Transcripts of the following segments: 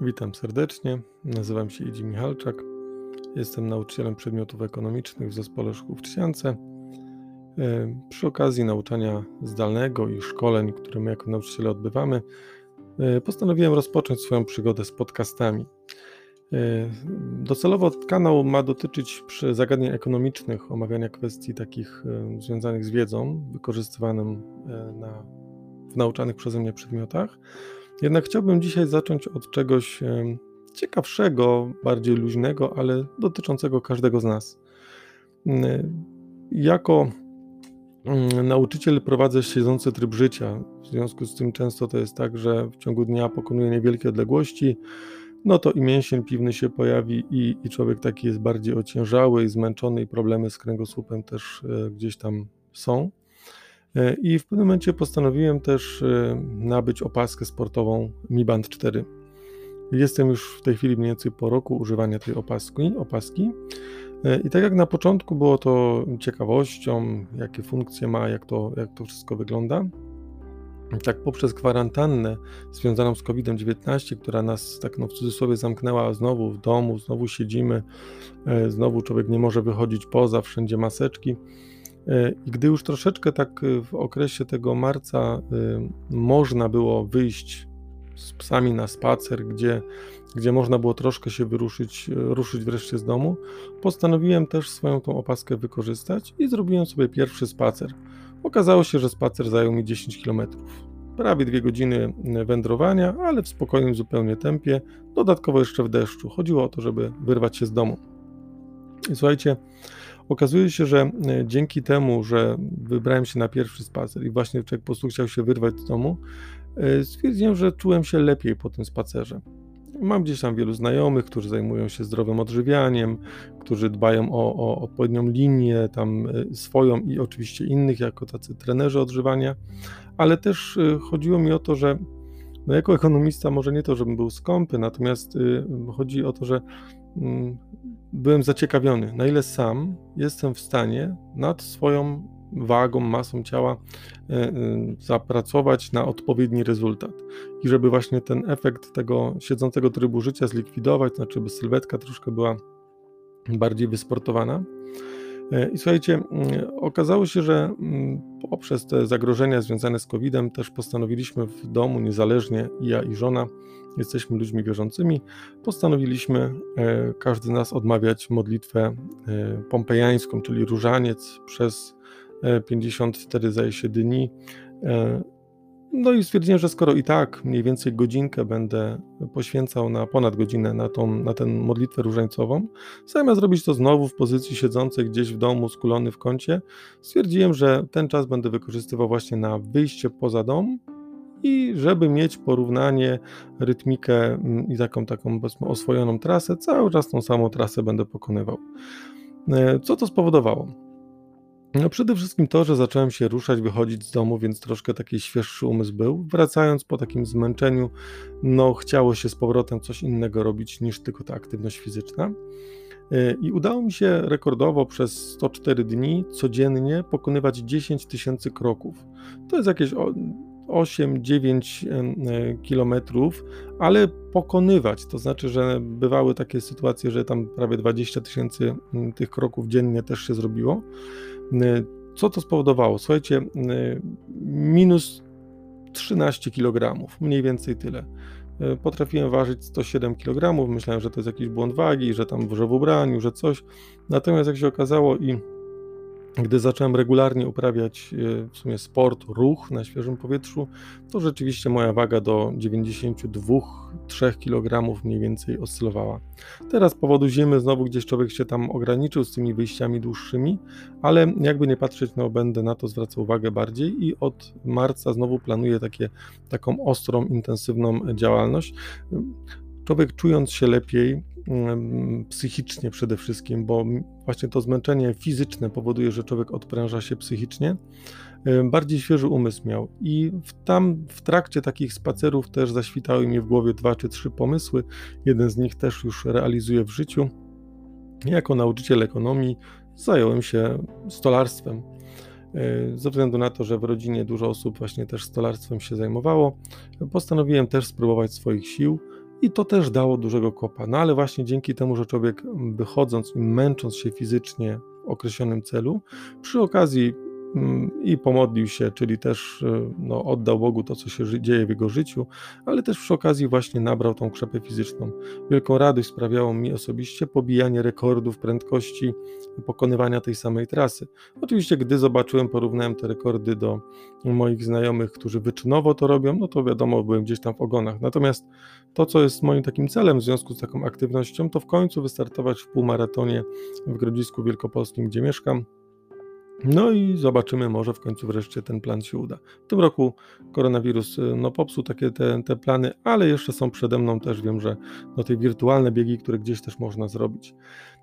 Witam serdecznie. Nazywam się Idzi Michalczak. Jestem nauczycielem przedmiotów ekonomicznych w zespole szkół w Trzciance. E, przy okazji nauczania zdalnego i szkoleń, które my jako nauczyciele odbywamy, e, postanowiłem rozpocząć swoją przygodę z podcastami. E, docelowo kanał ma dotyczyć zagadnień ekonomicznych, omawiania kwestii takich związanych z wiedzą wykorzystywaną na, w nauczanych przeze mnie przedmiotach jednak chciałbym dzisiaj zacząć od czegoś ciekawszego, bardziej luźnego, ale dotyczącego każdego z nas. Mm, jako mm, nauczyciel prowadzę siedzący tryb życia. W związku z tym często to jest tak, że w ciągu dnia pokonuję niewielkie odległości, no to i mięsień piwny się pojawi i, i człowiek taki jest bardziej ociężały i zmęczony i problemy z kręgosłupem też e, gdzieś tam są. E, I w pewnym momencie postanowiłem też e, nabyć opaskę sportową Mi Band 4. Jestem już w tej chwili mniej więcej po roku używania tej opaski. opaski. E, I tak jak na początku było to ciekawością, jakie funkcje ma, jak to, jak to wszystko wygląda, tak poprzez kwarantannę związaną z COVID-19, która nas tak no w cudzysłowie zamknęła znowu w domu, znowu siedzimy, znowu człowiek nie może wychodzić poza, wszędzie maseczki, I gdy już troszeczkę tak e, w okresie tego marca e, można było wyjść z psami na spacer, gdzie, gdzie można było troszkę się wyruszyć, ruszyć wreszcie z domu, postanowiłem też swoją tą opaskę wykorzystać i zrobiłem sobie pierwszy spacer. Okazało się, że spacer zajął mi 10 km. Prawie dwie godziny wędrowania, ale w spokojnym zupełnie tempie, dodatkowo jeszcze w deszczu. Chodziło o to, żeby wyrwać się z domu. I słuchajcie, Okazuje się, że e, dzięki temu, że wybrałem się na pierwszy spacer i właśnie człowiek po prostu chciał się wyrwać z domu, e, stwierdziłem, że czułem się lepiej po tym spacerze. Mam gdzieś tam wielu znajomych, którzy zajmują się zdrowym odżywianiem, którzy dbają o, o odpowiednią linię, tam e, swoją i oczywiście innych, jako tacy trenerzy odżywania, ale też chodziło mi o to, że no jako ekonomista może nie to, żebym był skąpy, natomiast chodzi o to, że mm, byłem zaciekawiony, na ile sam jestem w stanie nad swoją wagą, masą ciała e, e, zapracować na odpowiedni rezultat. I żeby właśnie ten efekt tego siedzącego trybu życia zlikwidować, znaczy by sylwetka troszkę była bardziej wysportowana. E, I słuchajcie, mm, okazało się, że mm, poprzez te zagrożenia związane z COVID-em też postanowiliśmy w domu, niezależnie ja i żona, jesteśmy ludźmi wierzącymi, postanowiliśmy e, każdy z nas odmawiać modlitwę e, pompejańską, czyli różaniec przez 54 zdaje dni no i stwierdziłem, że skoro i tak mniej więcej godzinkę będę poświęcał na ponad godzinę na, tą, na tę modlitwę różańcową, zamiast zrobić to znowu w pozycji siedzącej gdzieś w domu, skulony w kącie, stwierdziłem, że ten czas będę wykorzystywał właśnie na wyjście poza dom i żeby mieć porównanie, rytmikę mm, i taką, taką oswojoną trasę, cały czas tą samą trasę będę pokonywał. E, co to spowodowało? No przede wszystkim to, że zacząłem się ruszać, wychodzić z domu, więc troszkę taki świeższy umysł był. Wracając po takim zmęczeniu, no chciało się z powrotem coś innego robić niż tylko ta aktywność fizyczna. Y, I udało mi się rekordowo przez 104 dni codziennie pokonywać 10 tysięcy kroków. To jest jakieś 8-9 e, kilometrów, ale pokonywać. To znaczy, że bywały takie sytuacje, że tam prawie 20 tysięcy tych kroków dziennie też się zrobiło. Y, co to spowodowało? Słuchajcie, y, minus 13 kg, mniej więcej tyle. Y, potrafiłem ważyć 107 kg, myślałem, że to jest jakiś błąd wagi, że tam w ubraniu, że coś. Natomiast jak się okazało i gdy zacząłem regularnie uprawiać e, w sumie sport, ruch na świeżym powietrzu, to rzeczywiście moja waga do 92-3 kg mniej więcej oscylowała. Teraz z powodu zimy znowu gdzieś człowiek się tam ograniczył z tymi wyjściami dłuższymi, ale jakby nie patrzeć, no będę na to zwracał uwagę bardziej i od marca znowu planuję takie, taką ostrą, intensywną działalność. Człowiek czując się lepiej, psychicznie przede wszystkim, bo właśnie to zmęczenie fizyczne powoduje, że człowiek odpręża się psychicznie, bardziej świeży umysł miał. I tam w trakcie takich spacerów też zaświtały mi w głowie dwa czy trzy pomysły. Jeden z nich też już realizuję w życiu. Jako nauczyciel ekonomii zająłem się stolarstwem. E, ze względu na to, że w rodzinie dużo osób właśnie też stolarstwem się zajmowało, postanowiłem też spróbować swoich sił i to też dało dużego kopa. No ale właśnie dzięki temu, że człowiek wychodząc i męcząc się fizycznie w określonym celu, przy okazji Mm, i pomodlił się, czyli też y, no, oddał Bogu to, co się dzieje w jego życiu, ale też przy okazji właśnie nabrał tą krzepę fizyczną. Wielką radość sprawiało mi osobiście pobijanie rekordów prędkości pokonywania tej samej trasy. Oczywiście, gdy zobaczyłem, porównałem te rekordy do moich znajomych, którzy wyczynowo to robią, no to wiadomo, byłem gdzieś tam w ogonach. Natomiast to, co jest moim takim celem w związku z taką aktywnością, to w końcu wystartować w półmaratonie w Grodzisku Wielkopolskim, gdzie mieszkam no i zobaczymy, może w końcu wreszcie ten plan się uda. W tym roku koronawirus y, no, popsuł takie te, te plany, ale jeszcze są przede mną też, wiem, że no, te wirtualne biegi, które gdzieś też można zrobić.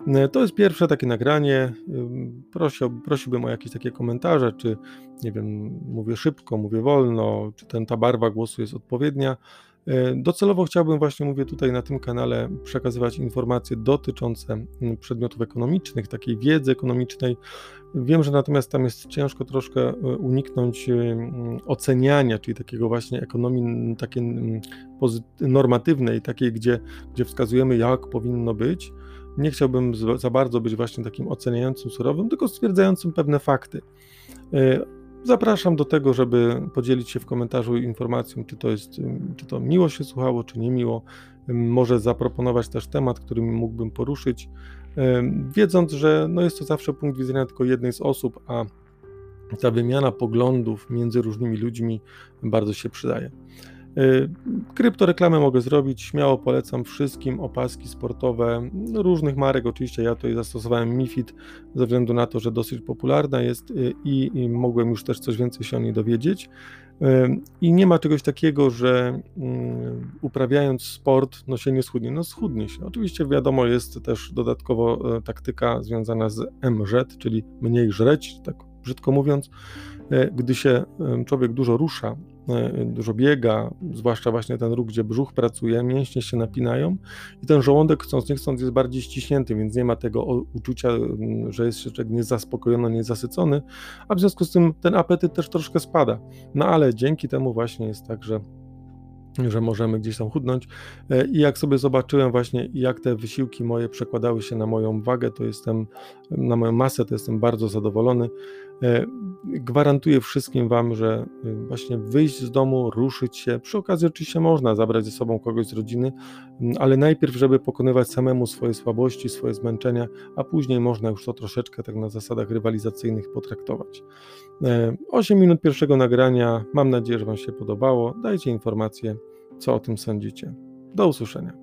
Y, to jest pierwsze takie nagranie. Y, Prosił, prosiłbym o jakieś takie komentarze, czy nie wiem, mówię szybko, mówię wolno, czy ten, ta barwa głosu jest odpowiednia. E, docelowo chciałbym właśnie, mówię tutaj na tym kanale, przekazywać informacje dotyczące mm, przedmiotów ekonomicznych, takiej wiedzy ekonomicznej. Wiem, że natomiast tam jest ciężko troszkę e, uniknąć e, mm, oceniania, czyli takiego właśnie ekonomii takiej mm, normatywnej, takiej, gdzie, gdzie wskazujemy, jak powinno być. Nie chciałbym za bardzo być właśnie takim oceniającym, surowym, tylko stwierdzającym pewne fakty. Zapraszam do tego, żeby podzielić się w komentarzu informacją, czy to jest, czy to miło się słuchało, czy nie miło. Może zaproponować też temat, który mógłbym poruszyć, wiedząc, że no jest to zawsze punkt widzenia tylko jednej z osób, a ta wymiana poglądów między różnymi ludźmi bardzo się przydaje. Y, kryptoreklamę mogę zrobić, śmiało polecam wszystkim opaski sportowe różnych marek. Oczywiście ja tutaj zastosowałem MiFID ze względu na to, że dosyć popularna jest y, i, i mogłem już też coś więcej się o niej dowiedzieć. Y, I nie ma czegoś takiego, że uprawiając sport, no się nie schudnie. No schudnie się. Oczywiście wiadomo, jest też dodatkowo taktyka związana z MZ, czyli mniej żreć, tak brzydko mówiąc. E, gdy się człowiek dużo rusza, E, dużo biega, zwłaszcza właśnie ten ruch, gdzie brzuch pracuje, mięśnie się napinają i ten żołądek chcąc nie chcąc jest bardziej ściśnięty, więc nie ma tego uczucia, że jest jeszcze niezaspokojony, niezasycony, a w związku z tym ten apetyt też troszkę spada. No ale dzięki temu właśnie jest tak, że że możemy gdzieś tam chudnąć. E, I jak sobie zobaczyłem właśnie, jak te wysiłki moje przekładały się na moją wagę, to jestem, na moją masę, to jestem bardzo zadowolony. E, gwarantuję wszystkim Wam, że e, właśnie wyjść z domu, ruszyć się, przy okazji oczywiście można zabrać ze sobą kogoś z rodziny, ale najpierw, żeby pokonywać samemu swoje słabości, swoje zmęczenia, a później można już to troszeczkę tak na zasadach rywalizacyjnych potraktować. 8 minut pierwszego nagrania, mam nadzieję, że Wam się podobało. Dajcie informacje, co o tym sądzicie. Do usłyszenia.